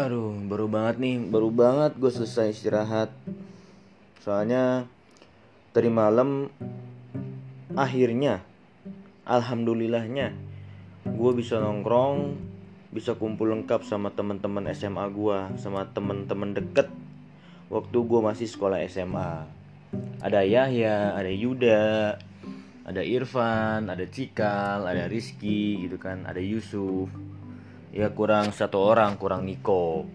Aduh, baru banget nih, baru banget gue selesai istirahat. Soalnya tadi malam akhirnya, alhamdulillahnya, gue bisa nongkrong, bisa kumpul lengkap sama teman-teman SMA gue, sama teman-teman deket. Waktu gue masih sekolah SMA, ada Yahya, ada Yuda, ada Irfan, ada Cikal, ada Rizky gitu kan, ada Yusuf ya kurang satu orang kurang Niko.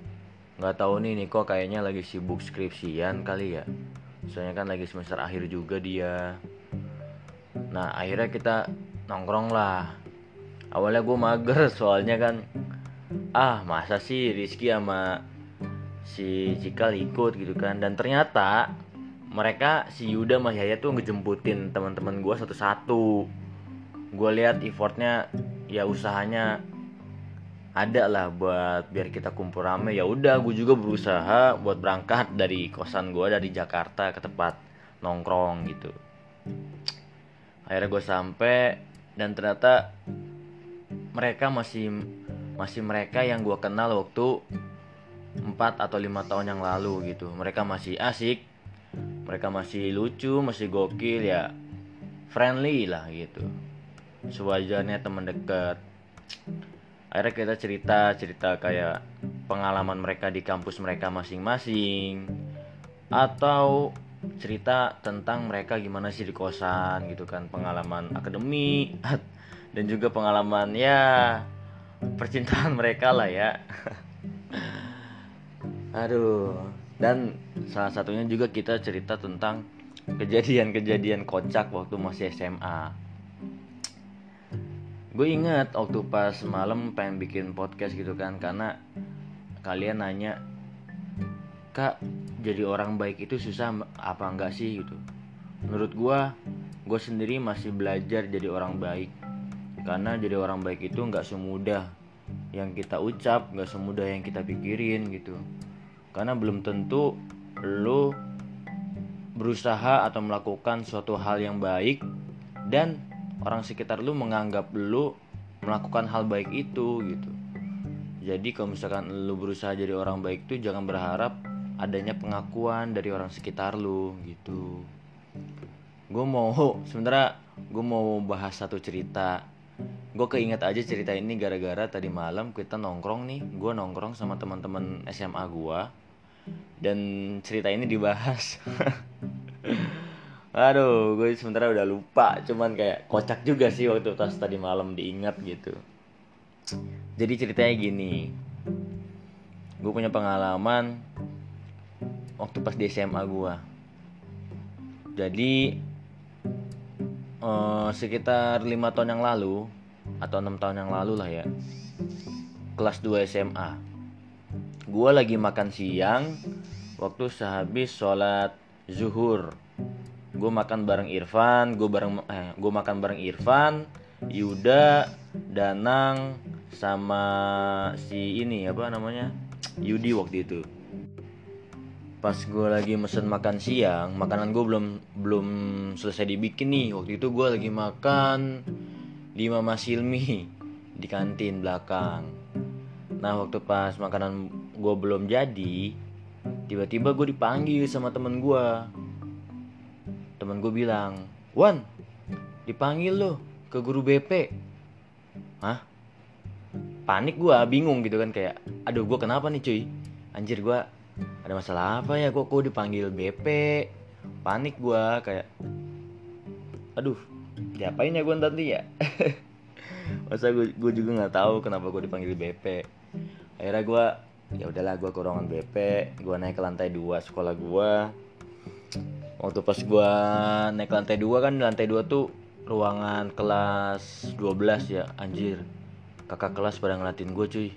Nggak tahu nih Niko kayaknya lagi sibuk skripsian kali ya. Soalnya kan lagi semester akhir juga dia. Nah akhirnya kita nongkrong lah. Awalnya gue mager soalnya kan ah masa sih Rizky sama si Cikal ikut? Gitu kan. Dan ternyata mereka si Yuda sama Yaya tuh ngejemputin teman-teman gue satu-satu. Gue lihat effortnya ya usahanya ada lah buat biar kita kumpul rame. Ya udah gue juga berusaha buat berangkat dari kosan gue dari Jakarta ke tempat nongkrong gitu. Akhirnya gue sampai dan ternyata mereka masih masih mereka yang gue kenal waktu 4 atau lima tahun yang lalu gitu. Mereka masih asik mereka masih lucu masih gokil ya friendly lah gitu. Sewajarnya teman dekat akhirnya kita cerita cerita kayak pengalaman mereka di kampus mereka masing-masing. Atau cerita tentang mereka gimana sih di kosan gitu kan. Pengalaman akademi dan juga pengalaman ya percintaan mereka lah ya. Aduh. Dan salah satunya juga kita cerita tentang kejadian-kejadian kocak waktu masih SMA gue ingat waktu pas malam pengen bikin podcast gitu kan karena kalian nanya kak jadi orang baik itu susah apa enggak sih? gitu. Menurut gue gue sendiri masih belajar jadi orang baik karena jadi orang baik itu nggak semudah yang kita ucap nggak semudah yang kita pikirin gitu. Karena belum tentu lo berusaha atau melakukan suatu hal yang baik dan orang sekitar lu menganggap lu melakukan hal baik itu gitu. Jadi kalau misalkan lu berusaha jadi orang baik tuh jangan berharap adanya pengakuan dari orang sekitar lu gitu. Gue mau sementara gue mau bahas satu cerita. Gue keinget aja cerita ini gara-gara tadi malam kita nongkrong nih. Gue nongkrong sama teman-teman SMA gue dan cerita ini dibahas Aduh, gue sementara udah lupa, cuman kayak kocak juga sih waktu pas tadi malam diingat gitu. Jadi ceritanya gini, gue punya pengalaman waktu pas di SMA gue. Jadi eh, sekitar lima tahun yang lalu atau enam tahun yang lalu lah ya, kelas 2 SMA. Gue lagi makan siang waktu sehabis sholat zuhur gue makan bareng Irfan gue bareng eh gue makan bareng Irfan Yuda Danang sama si ini apa namanya Yudi waktu itu. Pas gue lagi mesen makan siang makanan gue belum belum selesai dibikin nih. Waktu itu gue lagi makan di Mama Silmi di kantin belakang. Nah waktu pas makanan gue belum jadi tiba-tiba gue dipanggil sama temen gue temen gue bilang Wan dipanggil lo ke guru BP Hah? Panik gue bingung gitu kan kayak Aduh gue kenapa nih cuy? Anjir gue ada masalah apa ya? Kok gue dipanggil BP Panik gue kayak Aduh diapain ya gue nanti ya? Masa gue, juga nggak tahu kenapa gue dipanggil BP Akhirnya gue ya udahlah gue ke ruangan BP gue naik ke lantai 2 sekolah gue waktu pas gua naik lantai dua kan lantai dua tuh ruangan kelas 12 ya anjir. Kakak kelas pada ngeliatin gue cuy.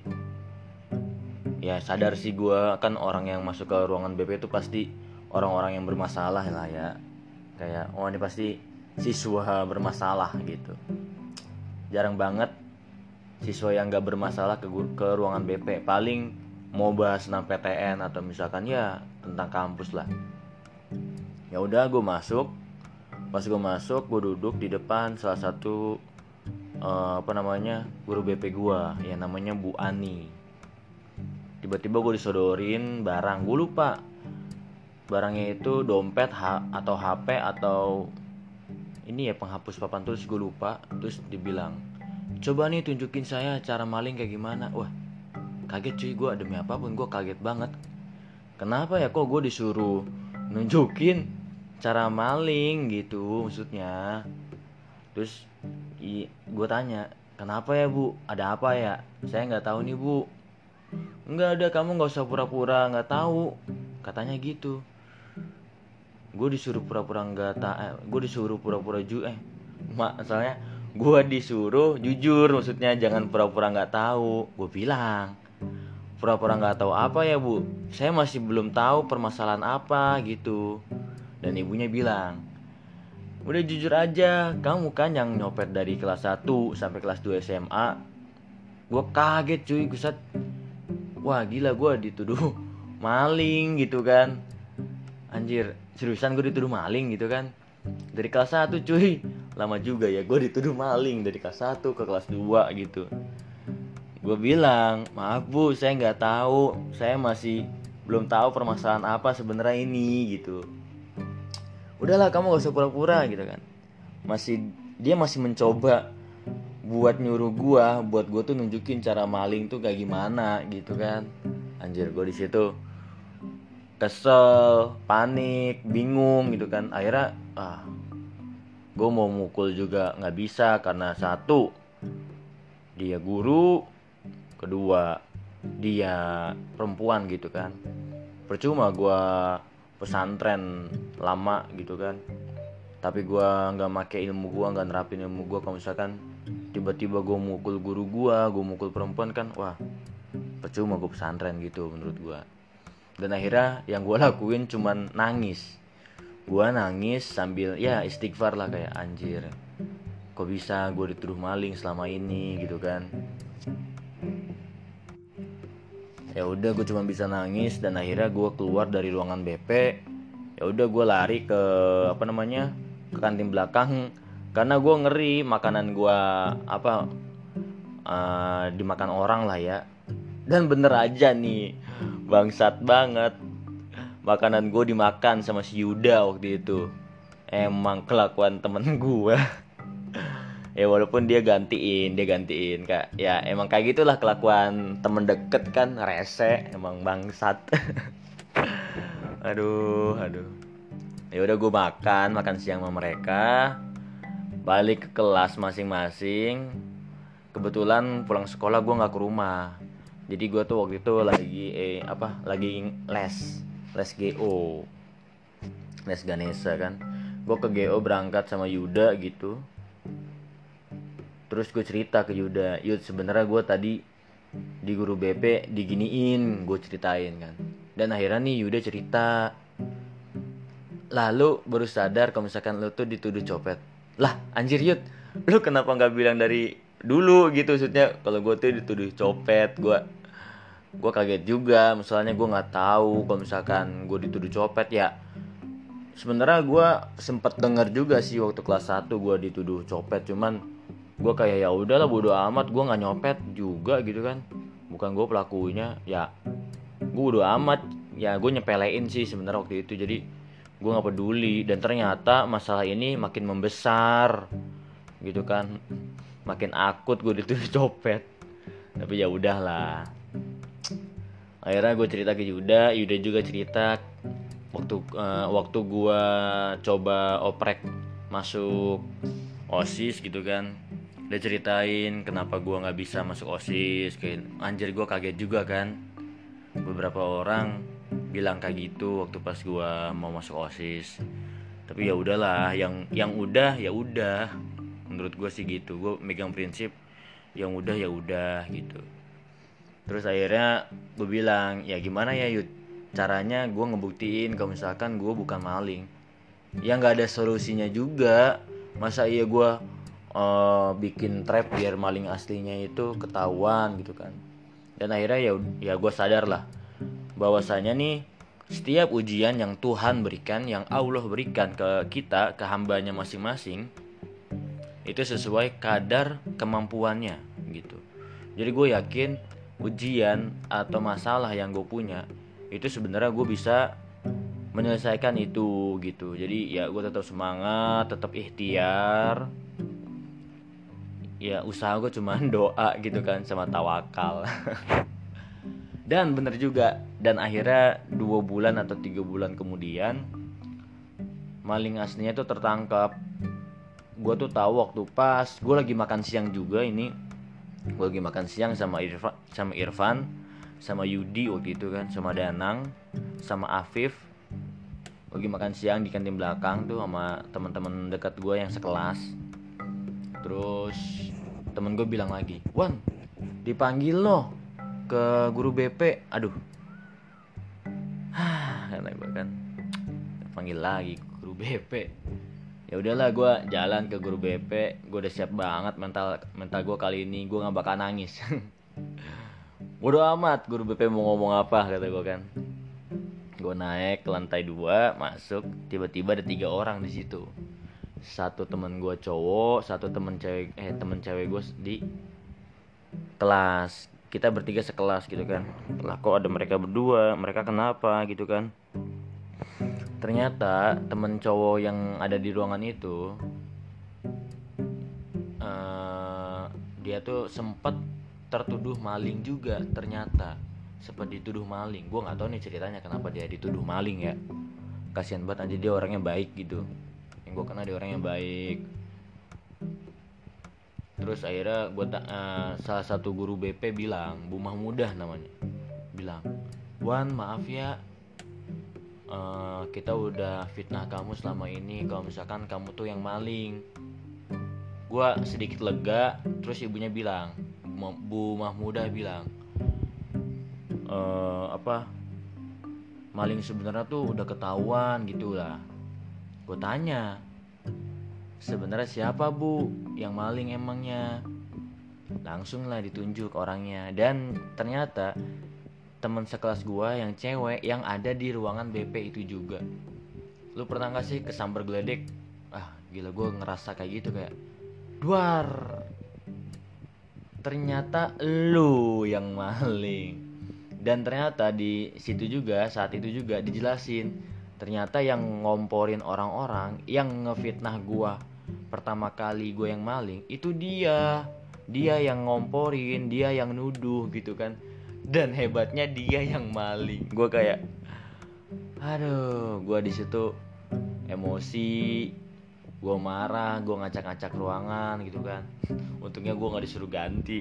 Ya sadar sih gue kan orang yang masuk ke ruangan BP itu pasti orang-orang yang bermasalah lah ya. Kayak oh ini pasti siswa bermasalah gitu. Jarang banget siswa yang gak bermasalah ke ke ruangan BP paling mau bahas tentang PTN atau misalkan ya tentang kampus lah ya udah gue masuk. Pas gue masuk gue duduk di depan salah satu uh, apa namanya guru BP gue ya namanya Bu Ani. Tiba-tiba gue disodorin barang. Gue lupa. Barangnya itu dompet ha atau HP atau ini ya penghapus papan tulis gue lupa. Terus dibilang coba nih tunjukin saya cara maling kayak gimana. Wah kaget cuy gue demi apa pun gue kaget banget. Kenapa ya kok gue disuruh nunjukin cara maling gitu maksudnya. Terus gue tanya kenapa ya bu? Ada apa ya? Saya nggak tahu nih bu. Nggak ada kamu nggak usah pura-pura nggak tahu. Katanya gitu. Gue disuruh pura-pura nggak tak eh, gue disuruh pura-pura ju eh mak soalnya gue disuruh jujur maksudnya jangan pura-pura nggak tahu. Gue bilang pura-pura nggak tahu apa ya bu? Saya masih belum tahu permasalahan apa gitu dan ibunya bilang udah jujur aja kamu kan yang nyopet dari kelas 1 sampai kelas 2 SMA gue kaget cuy gusat wah gila gue dituduh maling gitu kan. Anjir seriusan gue dituduh maling gitu kan? Dari kelas 1 cuy. Lama juga ya gue dituduh maling dari kelas 1 ke kelas 2 gitu. Gue bilang maaf bu saya nggak tahu. Saya masih belum tahu permasalahan apa sebenarnya ini gitu udahlah kamu gak usah pura-pura gitu kan. Masih dia masih mencoba buat nyuruh gua buat gua tuh nunjukin cara maling tuh kayak gimana gitu kan. Anjir gua di situ kesel panik bingung gitu kan. Akhirnya ah gue mau mukul juga nggak bisa karena satu dia guru kedua dia perempuan gitu kan. Percuma gue pesantren lama gitu kan. Tapi gue nggak make ilmu gue nggak nerapin ilmu gue kalau misalkan tiba-tiba gue mukul guru gue gue mukul perempuan kan wah percuma gue pesantren gitu menurut gue dan akhirnya yang gue lakuin cuman nangis. Gue nangis sambil ya istighfar lah kayak anjir kok bisa gue dituduh maling selama ini? gitu kan ya udah gue cuma bisa nangis dan akhirnya gue keluar dari ruangan BP ya udah gue lari ke apa namanya ke kantin belakang. Karena gue ngeri makanan gue apa uh, dimakan orang lah ya. Dan bener aja nih bangsat banget. Makanan gue dimakan sama si Yuda waktu itu. Emang kelakuan temen gue ya walaupun dia gantiin dia gantiin kak. Ya emang kayak gitulah kelakuan temen deket kan rese emang bangsat. Aduh aduh. Ya udah gue makan makan siang sama mereka. Balik ke kelas masing-masing. Kebetulan pulang sekolah gue nggak ke rumah. Jadi gue tuh waktu itu lagi eh apa lagi les les GO les Ganesha kan. Gue ke GO berangkat sama Yuda gitu terus gue cerita ke Yuda Yud sebenarnya gue tadi di guru BP diginiin gue ceritain kan. Dan akhirnya nih Yuda cerita. Lalu baru sadar kalau misalkan lo tuh dituduh copet. Lah anjir Yud lu kenapa nggak bilang dari dulu? Gitu maksudnya kalau gue tuh dituduh copet gue gue kaget juga. Misalnya gue nggak tahu kalau misalkan gue dituduh copet ya sebenarnya gue sempet dengar juga sih waktu kelas 1 gue dituduh copet. Cuman gue kayak ya udahlah bodo amat gue nggak nyopet juga gitu kan. Bukan gue pelakunya ya gue bodo amat. Ya gue nyepelein sih sebenarnya waktu itu. Jadi gue nggak peduli. Dan ternyata masalah ini makin membesar gitu kan. Makin akut gue dituduh copet. Tapi ya udahlah. Akhirnya gue cerita ke Yuda. Yuda juga cerita waktu uh, waktu gue coba oprek masuk osis gitu kan dia ceritain kenapa gue nggak bisa masuk osis kayak anjir gue kaget juga kan. Beberapa orang bilang kayak gitu waktu pas gue mau masuk osis. Tapi ya udahlah yang yang udah ya udah. Menurut gue sih gitu gue megang prinsip yang udah ya udah gitu. Terus akhirnya gue bilang ya gimana ya yud? Caranya gue ngebuktiin kalau misalkan gue bukan maling. Ya nggak ada solusinya juga. Masa iya gue uh, bikin trap biar maling aslinya itu ketahuan gitu kan. Dan akhirnya ya ya gue sadar lah bahwasanya nih setiap ujian yang Tuhan berikan yang Allah berikan ke kita ke hambanya masing-masing itu sesuai kadar kemampuannya gitu. Jadi gue yakin ujian atau masalah yang gue punya itu sebenarnya gue bisa menyelesaikan itu gitu. Jadi ya gue tetap semangat tetap ikhtiar ya usaha gue cuma doa gitu kan sama tawakal. Dan bener juga dan akhirnya dua bulan atau tiga bulan kemudian maling aslinya tuh tertangkap. Gue tuh tahu waktu pas gue lagi makan siang juga ini. Gue lagi makan siang sama Irfan sama Irfan sama Yudi waktu itu kan sama Danang sama Afif. Lagi makan siang di kantin belakang tuh sama teman-teman dekat gue yang sekelas. Terus temen gue bilang lagi Wan dipanggil loh ke guru BP aduh. Hah, gue kan panggil lagi guru BP ya udahlah gue jalan ke guru BP gue udah siap banget mental mental gue kali ini gue nggak bakal nangis. Bodo amat guru BP mau ngomong apa kata gue kan. Gue naik ke lantai dua masuk tiba-tiba ada tiga orang di situ satu temen gue cowok satu temen cewek eh temen cewek gue di kelas. Kita bertiga sekelas gitu kan. Lah kok ada mereka berdua? Mereka kenapa? Gitu kan. Ternyata temen cowok yang ada di ruangan itu uh, dia tuh sempet tertuduh maling juga ternyata. Sempat dituduh maling. Gue nggak tahu nih ceritanya kenapa dia dituduh maling ya. Kasihan banget aja dia orangnya baik gitu yang gue kenal dia orangnya baik. Terus akhirnya gue uh, salah satu guru BP bilang Bu Mahmudah namanya bilang Wan maaf ya uh, kita udah fitnah kamu selama ini. Kalau misalkan kamu tuh yang maling. Gue sedikit lega terus ibunya bilang Bu Mahmudah bilang e, apa maling sebenarnya tuh udah ketahuan gitu lah gue tanya sebenarnya siapa bu yang maling emangnya? Langsung lah ditunjuk orangnya. Dan ternyata teman sekelas gua yang cewek yang ada di ruangan BP itu juga. Lu pernah gak sih kesambar geledek? Ah gila gue ngerasa kayak gitu kayak duar. Ternyata lu yang maling. Dan ternyata di situ juga saat itu juga dijelasin ternyata yang ngomporin orang-orang yang ngefitnah gua pertama kali gue yang maling itu dia. Dia yang ngomporin dia yang nuduh gitu kan. Dan hebatnya dia yang maling. Gue kayak aduh gue di situ emosi gue marah gue ngacak-ngacak ruangan gitu kan. Untungnya gue nggak disuruh ganti.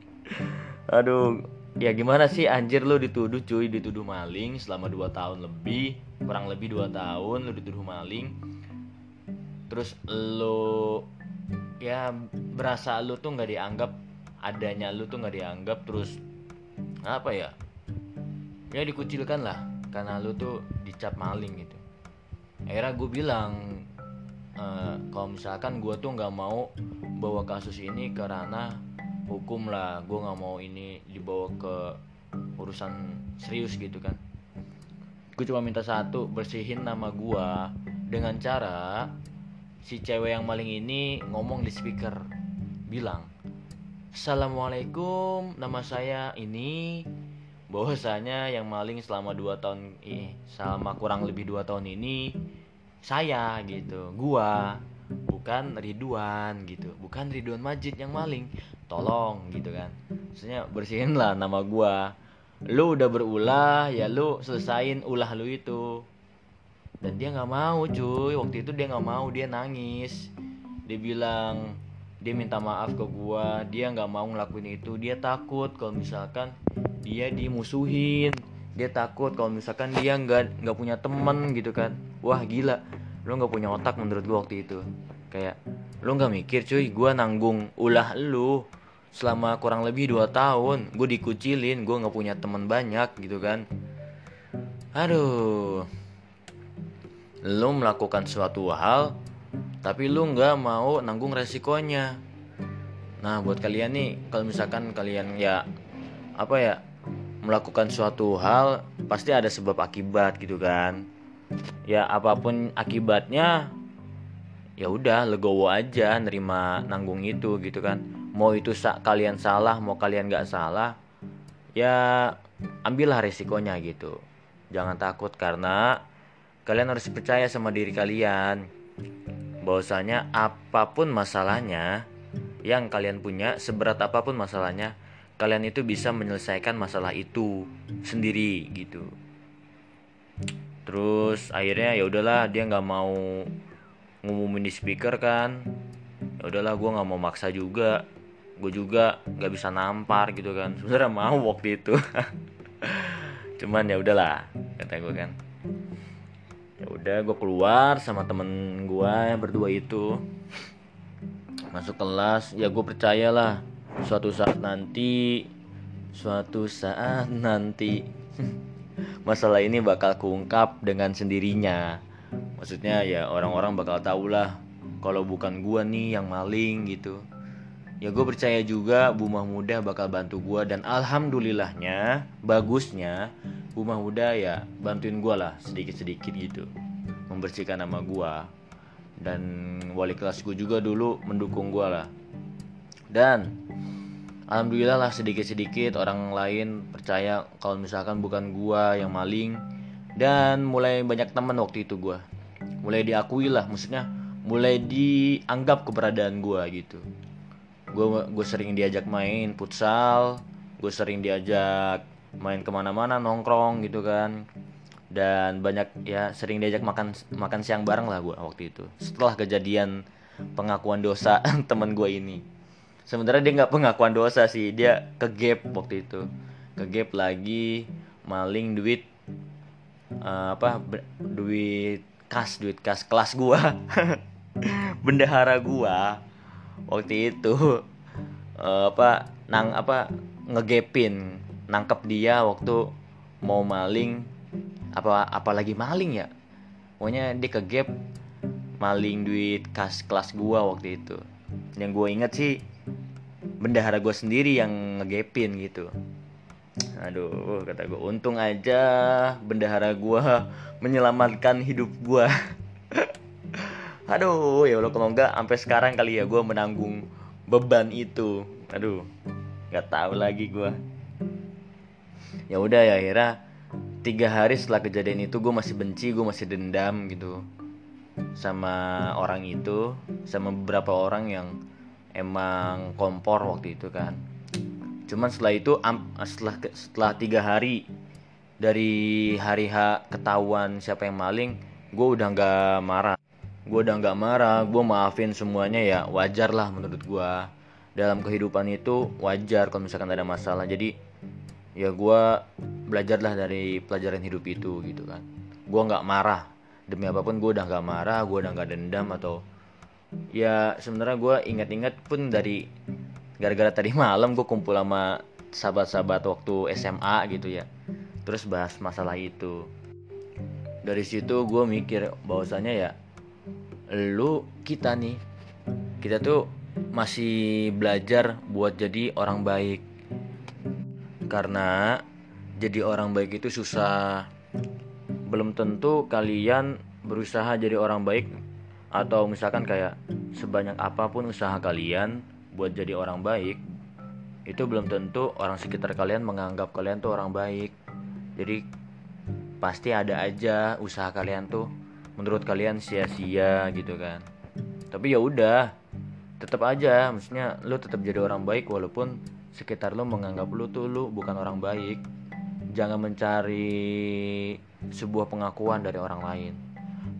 Aduh ya gimana sih? Anjir lu dituduh cuy. Dituduh maling selama 2 tahun lebih. Kurang lebih 2 tahun lu dituduh maling. Terus lu ya berasa lu tuh nggak dianggap adanya lu tuh nggak dianggap terus apa ya? Ya dikucilkan lah karena lu tuh dicap maling gitu. Akhirnya gue bilang e, kalau misalkan gue tuh nggak mau bawa kasus ini karena hukum lah gue nggak mau ini dibawa ke urusan serius gitu kan. Gue cuma minta satu bersihin nama gue dengan cara si cewek yang maling ini ngomong di speaker bilang Assalamualaikum nama saya ini bahwasanya yang maling selama 2 tahun eh selama kurang lebih 2 tahun ini saya gitu. Gua bukan Ridwan gitu. Bukan Ridwan Majid yang maling. Tolong gitu kan. Maksudnya bersihin lah nama gua. Lu udah berulah ya lu selesain ulah lu itu. Dan dia nggak mau cuy. Waktu itu dia nggak mau dia nangis. Dia bilang dia minta maaf ke gua. Dia nggak mau ngelakuin itu. Dia takut kalau misalkan dia dimusuhin. Dia takut kalau misalkan dia nggak nggak punya temen gitu kan. Wah gila lu nggak punya otak menurut gua waktu itu. Kayak lu nggak mikir cuy gua nanggung ulah lu selama kurang lebih 2 tahun. Gue dikucilin gue nggak punya teman banyak gitu kan. Aduh. Lu melakukan suatu hal tapi lu nggak mau nanggung resikonya. Nah buat kalian nih kalau misalkan kalian ya apa ya melakukan suatu hal pasti ada sebab akibat gitu kan ya apa pun akibatnya ya udah legowo aja nerima nanggung itu gitu kan. Mau itu sa kalian salah mau kalian nggak salah ya ambillah resikonya gitu. Jangan takut karena kalian harus percaya sama diri kalian. Bahwasanya apa pun masalahnya yang kalian punya seberat apa pun masalahnya kalian itu bisa menyelesaikan masalah itu sendiri gitu terus akhirnya ya udahlah dia nggak mau ngumumin di speaker kan. Ya udahlah gue nggak mau maksa juga. Gue juga nggak bisa nampar gitu kan. Sebenarnya mau waktu itu. Cuman ya udahlah kata gue kan. Ya udah gue keluar sama temen gue yang berdua itu. Masuk kelas ya gue percayalah suatu saat nanti suatu saat nanti masalah ini bakal kuungkap dengan sendirinya. Maksudnya ya orang-orang bakal tahu lah kalau bukan gue nih yang maling gitu. Ya gue percaya juga Bumah Muda bakal bantu gue dan alhamdulillahnya bagusnya Bumah Muda ya bantuin gue lah sedikit-sedikit gitu. Membersihkan nama gue dan wali kelas gue juga dulu mendukung gue lah. Dan alhamdulillah lah sedikit-sedikit orang lain percaya kalau misalkan bukan gue yang maling. Dan mulai banyak teman waktu itu gue mulai diakui lah maksudnya mulai dianggap keberadaan gue gitu. Gue gue sering diajak main futsal gue sering diajak main ke mana-mana nongkrong gitu kan. Dan banyak ya sering diajak makan makan siang bareng lah gue waktu itu. Setelah kejadian pengakuan dosa teman gue ini sementara dia nggak pengakuan dosa sih. Dia ke gap waktu itu. Ke gap lagi maling duit uh, apa duit kas duit kas kelas gue bendahara gua waktu itu uh, apa nang apa ngegepin nangkep dia waktu mau maling apa apalagi maling ya? Pokoknya dia ke gap maling duit kas kelas gua waktu itu. Yang gue inget sih bendahara gue sendiri yang ngegepin gitu. Aduh kata gue untung aja bendahara gue menyelamatkan hidup gue aduh ya Allah kalau enggak sampai sekarang kali ya gue menanggung beban itu. Aduh nggak tahu lagi gue ya udah ya akhirnya tiga hari setelah kejadian itu gue masih benci gue masih dendam gitu sama orang itu sama beberapa orang yang emang kompor waktu itu kan. Cuman setelah itu setelah setelah tiga hari dari hari H ketahuan siapa yang maling gue udah nggak marah. Gue udah nggak marah gue maafin semuanya ya wajar lah menurut gue dalam kehidupan itu wajar kalau misalkan ada masalah. Jadi ya gue belajarlah dari pelajaran hidup itu gitu kan. Gue nggak marah. Demi apa pun gue udah nggak marah gue udah nggak dendam atau ya sebenarnya gue ingat-ingat pun dari gara-gara tadi malam gue kumpul sama sahabat-sahabat waktu SMA gitu ya. Terus bahas masalah itu. Dari situ gue mikir bahwasanya ya lu kita nih kita tuh masih belajar buat jadi orang baik. Karena jadi orang baik itu susah. Belum tentu kalian berusaha jadi orang baik atau misalkan kayak sebanyak apa pun usaha kalian buat jadi orang baik itu belum tentu orang sekitar kalian menganggap kalian tuh orang baik. Jadi pasti ada aja usaha kalian tuh menurut kalian sia-sia gitu kan. Tapi ya udah tetap aja. Maksudnya lu tetap jadi orang baik walaupun sekitar lu menganggap lu tuh lu bukan orang baik. Jangan mencari sebuah pengakuan dari orang lain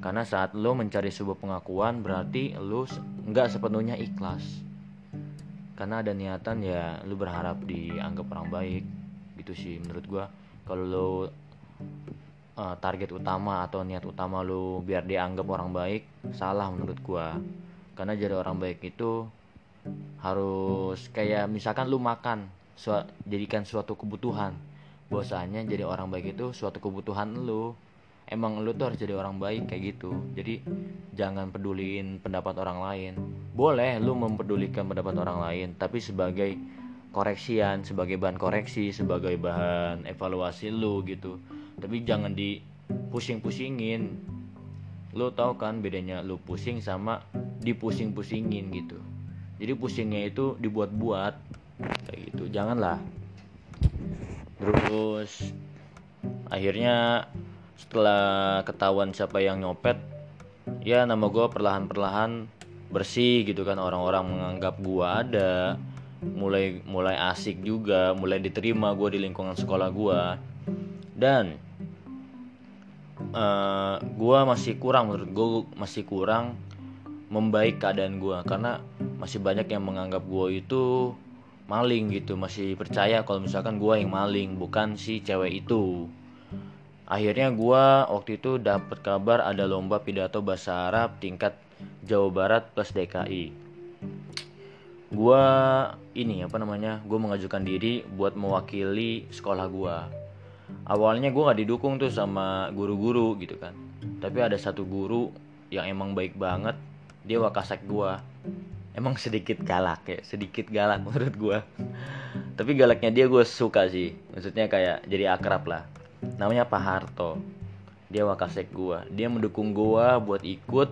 karena saat lu mencari sebuah pengakuan berarti lu nggak sepenuhnya ikhlas. Karena ada niatan ya lu berharap dianggap orang baik. Gitu sih menurut gua. Kalau lu uh, target utama atau niat utama lu biar dianggap orang baik salah menurut gua. Karena jadi orang baik itu harus kayak misalkan lu makan su jadikan suatu kebutuhan. Bahwasanya jadi orang baik itu suatu kebutuhan lu emang lu tuh harus jadi orang baik kayak gitu. Jadi jangan peduliin pendapat orang lain. Boleh lu mempedulikan pendapat orang lain tapi sebagai koreksian sebagai bahan koreksi sebagai bahan evaluasi lu gitu. Tapi jangan di pusing-pusingin lo tau kan bedanya lo pusing sama dipusing-pusingin gitu. Jadi pusingnya itu dibuat-buat kayak gitu. Janganlah. Terus akhirnya setelah ketahuan siapa yang nyopet ya nama gue perlahan-perlahan bersih gitu kan. Orang-orang menganggap gue ada mulai mulai asik juga mulai diterima gue di lingkungan sekolah gue dan uh, eh, gue masih kurang menurut gue masih kurang membaik keadaan gue karena masih banyak yang menganggap gue itu maling gitu masih percaya kalau misalkan gue yang maling bukan si cewek itu akhirnya gue waktu itu dapat kabar ada lomba pidato bahasa Arab tingkat Jawa Barat plus DKI gue ini apa namanya gue mengajukan diri buat mewakili sekolah gue awalnya gue nggak didukung tuh sama guru-guru gitu kan. Tapi ada satu guru yang emang baik banget dia wakasak gue emang sedikit galak ya sedikit galak menurut gue tapi galaknya dia gue suka sih. Maksudnya kayak jadi akrab lah namanya Pak Harto. Dia wakasek gue dia mendukung gue buat ikut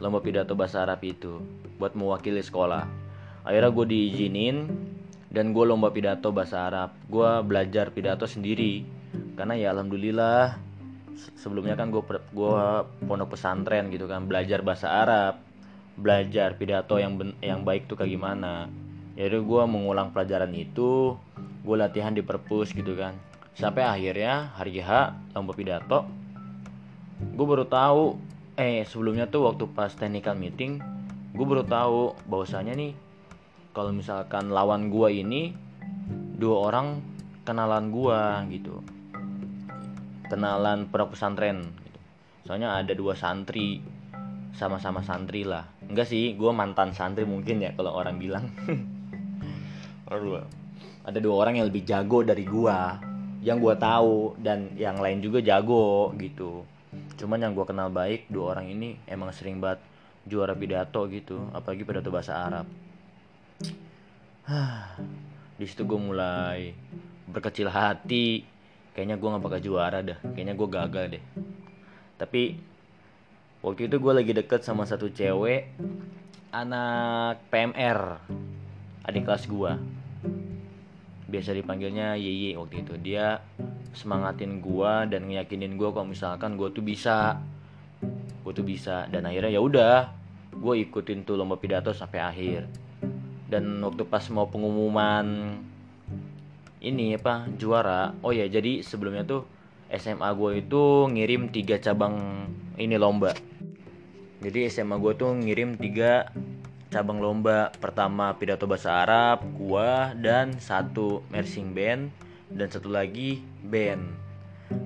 lomba pidato bahasa Arab itu buat mewakili sekolah. Akhirnya gue diizinin dan gue lomba pidato bahasa Arab. Gue belajar pidato sendiri. Karena ya alhamdulillah sebelumnya kan gue gue pondok pesantren gitu kan belajar bahasa Arab. Belajar pidato yang ben, yang baik tuh kayak gimana. Jadi gue mengulang pelajaran itu gue latihan di perpus gitu kan sampai akhirnya hari H lomba pidato gue baru tahu eh sebelumnya tuh waktu pas technical meeting gue baru tahu bahwasanya nih kalau misalkan lawan gue ini dua orang kenalan gue gitu. Kenalan pondok pesantren gitu. soalnya ada dua santri sama-sama santri lah. Enggak sih gue mantan santri mungkin ya kalau orang bilang. Ada dua orang yang lebih jago dari gue yang gue tahu dan yang lain juga jago gitu. Cuman yang gue kenal baik dua orang ini emang sering banget juara pidato gitu apalagi pidato bahasa Arab. Di situ gue mulai berkecil hati. Kayaknya gue nggak bakal juara dah kayaknya gue gagal deh. Tapi waktu itu gue lagi deket sama satu cewek anak PMR adik kelas gue biasa dipanggilnya Yeye waktu itu. Dia semangatin gue dan ngeyakinin gue kalau misalkan gue tuh bisa. Gue tuh bisa. Dan akhirnya ya udah gue ikutin tuh lomba pidato sampai akhir. Dan waktu pas mau pengumuman ini apa juara oh ya jadi sebelumnya tuh SMA gue itu ngirim tiga cabang ini lomba. Jadi SMA gue tuh ngirim tiga cabang lomba pertama pidato bahasa Arab gua dan satu marching band dan satu lagi band.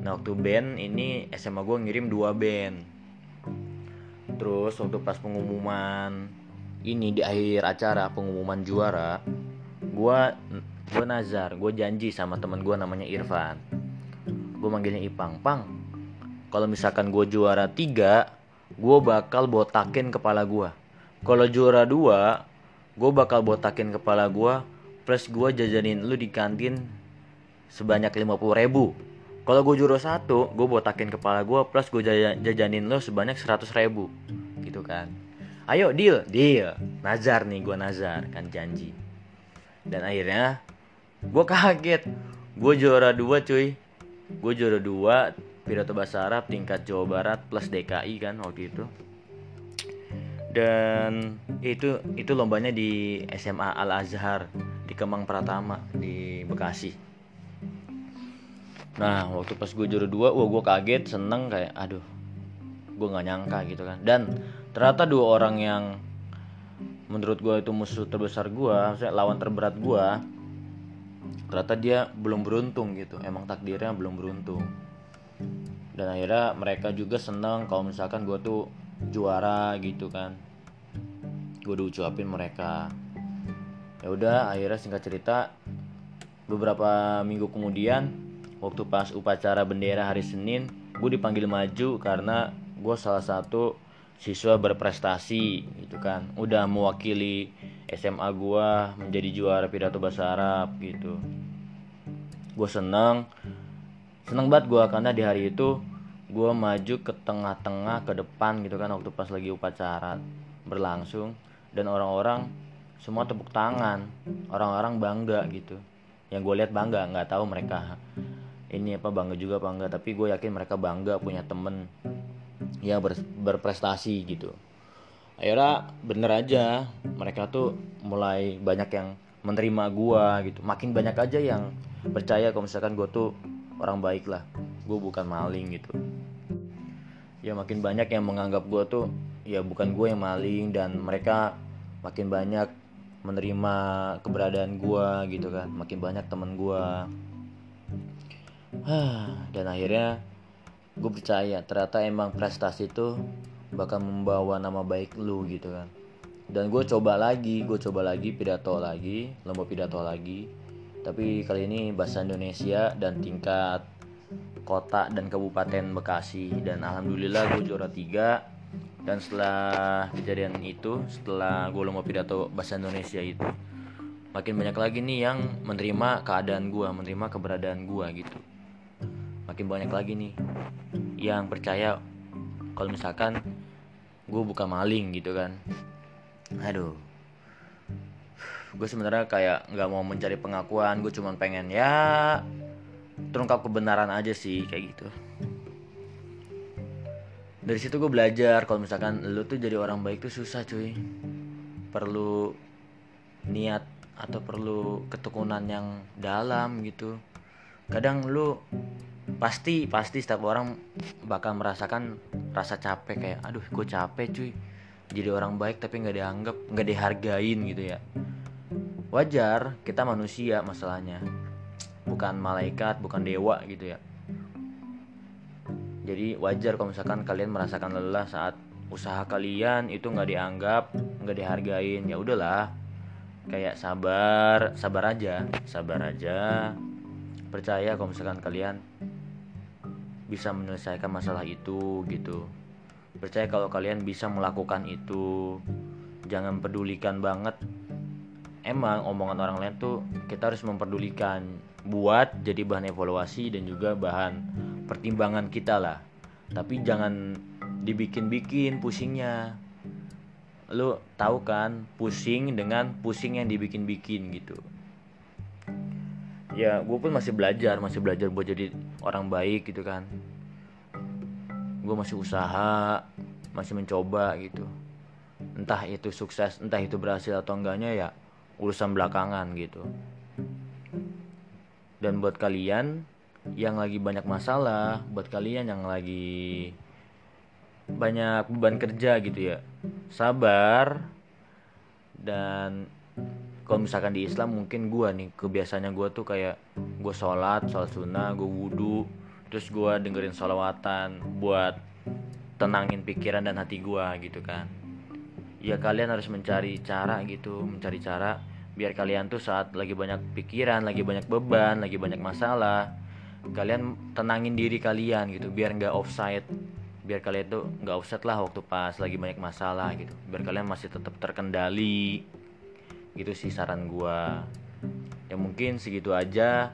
Nah waktu band ini SMA gue ngirim dua band. Terus waktu pas pengumuman ini di akhir acara pengumuman juara gue gue nazar gue janji sama teman gue namanya Irfan. Gue manggilnya Ipang. Pang kalau misalkan gue juara tiga gue bakal botakin kepala gue kalau juara dua gue bakal botakin kepala gue plus gue jajanin lu di kantin sebanyak 50 ribu. Kalau gue juara satu gue botakin kepala gue plus gue jajanin lu sebanyak 100 ribu. Gitu kan. Ayo deal. Deal. Nazar nih gue nazar kan janji. Dan akhirnya gue kaget. Gue juara dua cuy. Gue juara dua pidato bahasa Arab tingkat Jawa Barat plus DKI kan waktu itu dan itu itu lombanya di SMA Al Azhar di Kemang Pratama di Bekasi. Nah waktu pas gue juara dua wah gue kaget seneng kayak aduh gue nggak nyangka gitu kan. Dan ternyata dua orang yang menurut gue itu musuh terbesar gue maksudnya lawan terberat gue ternyata dia belum beruntung gitu. Emang takdirnya belum beruntung. Dan akhirnya mereka juga seneng kalau misalkan gue tuh juara gitu kan. Gue udah ucapin mereka. Ya udah akhirnya singkat cerita beberapa minggu kemudian waktu pas upacara bendera hari Senin gue dipanggil maju karena gue salah satu siswa berprestasi gitu kan. Udah mewakili SMA gue menjadi juara pidato bahasa Arab gitu. Gue seneng. Seneng banget gue karena di hari itu gue maju ke tengah-tengah ke depan gitu kan waktu pas lagi upacara berlangsung. Dan orang-orang semua tepuk tangan. Orang-orang bangga gitu. Yang gue lihat bangga nggak tahu mereka ini apa bangga juga apa enggak tapi gue yakin mereka bangga punya temen ya ber, berprestasi gitu. Akhirnya bener aja mereka tuh mulai banyak yang menerima gue gitu. Makin banyak aja yang percaya kalau misalkan gue tuh orang baik lah gue bukan maling gitu. Ya makin banyak yang menganggap gue tuh ya bukan gue yang maling dan mereka makin banyak menerima keberadaan gue gitu kan. Makin banyak temen gue dan akhirnya gue percaya ternyata emang prestasi itu bakal membawa nama baik lu gitu kan. Dan gue coba lagi gue coba lagi pidato lagi lomba pidato lagi. Tapi kali ini bahasa Indonesia dan tingkat kota dan kabupaten Bekasi. Dan alhamdulillah gue juara tiga. Dan setelah kejadian itu setelah gue lomba pidato bahasa Indonesia itu makin banyak lagi nih yang menerima keadaan gue menerima keberadaan gue gitu. Makin banyak lagi nih yang percaya kalau misalkan gue bukan maling gitu kan. Aduh. Gue sebenarnya kayak nggak mau mencari pengakuan gue cuma pengen ya terungkap kebenaran aja sih kayak gitu. Dari situ gue belajar kalau misalkan lu tuh jadi orang baik tuh susah cuy. Perlu niat atau perlu ketekunan yang dalam gitu. Kadang lu pasti pasti setiap orang bakal merasakan rasa capek kayak aduh gue capek cuy. Jadi orang baik tapi nggak dianggap nggak dihargain gitu ya. Wajar kita manusia masalahnya bukan malaikat bukan dewa gitu ya. Jadi wajar kalau misalkan kalian merasakan lelah saat usaha kalian itu nggak dianggap nggak dihargain. Ya udahlah kayak sabar sabar aja sabar aja. Percaya kalau misalkan kalian bisa menyelesaikan masalah itu gitu. Percaya kalau kalian bisa melakukan itu. Jangan pedulikan banget emang omongan orang lain tuh kita harus memperdulikan buat jadi bahan evaluasi dan juga bahan pertimbangan kita lah. Tapi jangan dibikin-bikin pusingnya. Lu tahu kan pusing dengan pusing yang dibikin-bikin gitu. Ya gue pun masih belajar masih belajar buat jadi orang baik gitu kan. Gue masih usaha masih mencoba gitu. Entah itu sukses entah itu berhasil atau enggaknya ya urusan belakangan gitu. Dan buat kalian yang lagi banyak masalah buat kalian yang lagi banyak beban kerja gitu ya sabar. Dan kalau misalkan di Islam mungkin gue nih kebiasaannya gue tuh kayak gue sholat sholat sunnah gue wudhu terus gue dengerin sholawatan buat tenangin pikiran dan hati gue gitu kan ya kalian harus mencari cara gitu mencari cara biar kalian tuh saat lagi banyak pikiran lagi banyak beban lagi banyak masalah kalian tenangin diri kalian gitu biar nggak offside biar kalian tuh nggak offset lah waktu pas lagi banyak masalah gitu biar kalian masih tetap terkendali. Gitu sih saran gua. Ya mungkin segitu aja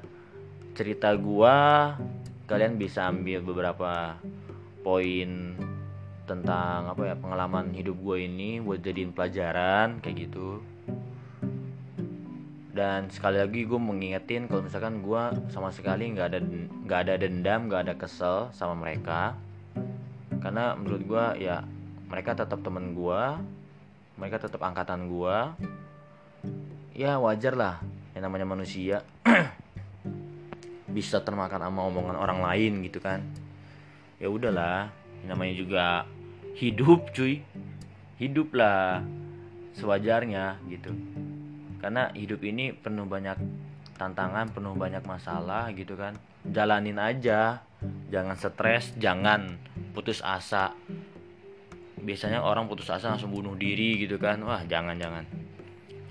cerita gua. Kalian bisa ambil beberapa poin tentang apa ya pengalaman hidup gue ini buat jadiin pelajaran kayak gitu. Dan sekali lagi gue mengingetin kalau misalkan gue sama sekali nggak ada nggak ada dendam nggak ada kesel sama mereka. Karena menurut gue ya mereka tetap temen gue mereka tetap angkatan gue ya wajar lah yang namanya manusia bisa termakan sama omongan orang lain gitu kan. Ya udahlah namanya juga hidup cuy. Hidup lah sewajarnya gitu. Karena hidup ini penuh banyak tantangan penuh banyak masalah gitu kan. Jalanin aja. Jangan stres jangan putus asa. Biasanya orang putus asa langsung bunuh diri gitu kan. Wah jangan jangan.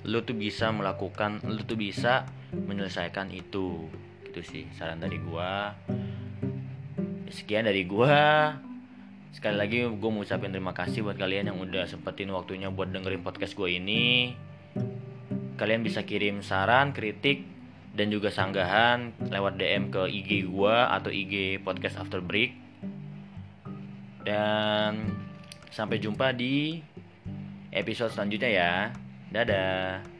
Lu tuh bisa melakukan lu tuh bisa menyelesaikan itu. Gitu sih saran dari gua. Sekian dari gua sekali lagi gue mau ucapin terima kasih buat kalian yang udah sempetin waktunya buat dengerin podcast gue ini. Kalian bisa kirim saran kritik dan juga sanggahan lewat DM ke IG gue atau IG podcast after break. Dan sampai jumpa di episode selanjutnya ya. Dadah.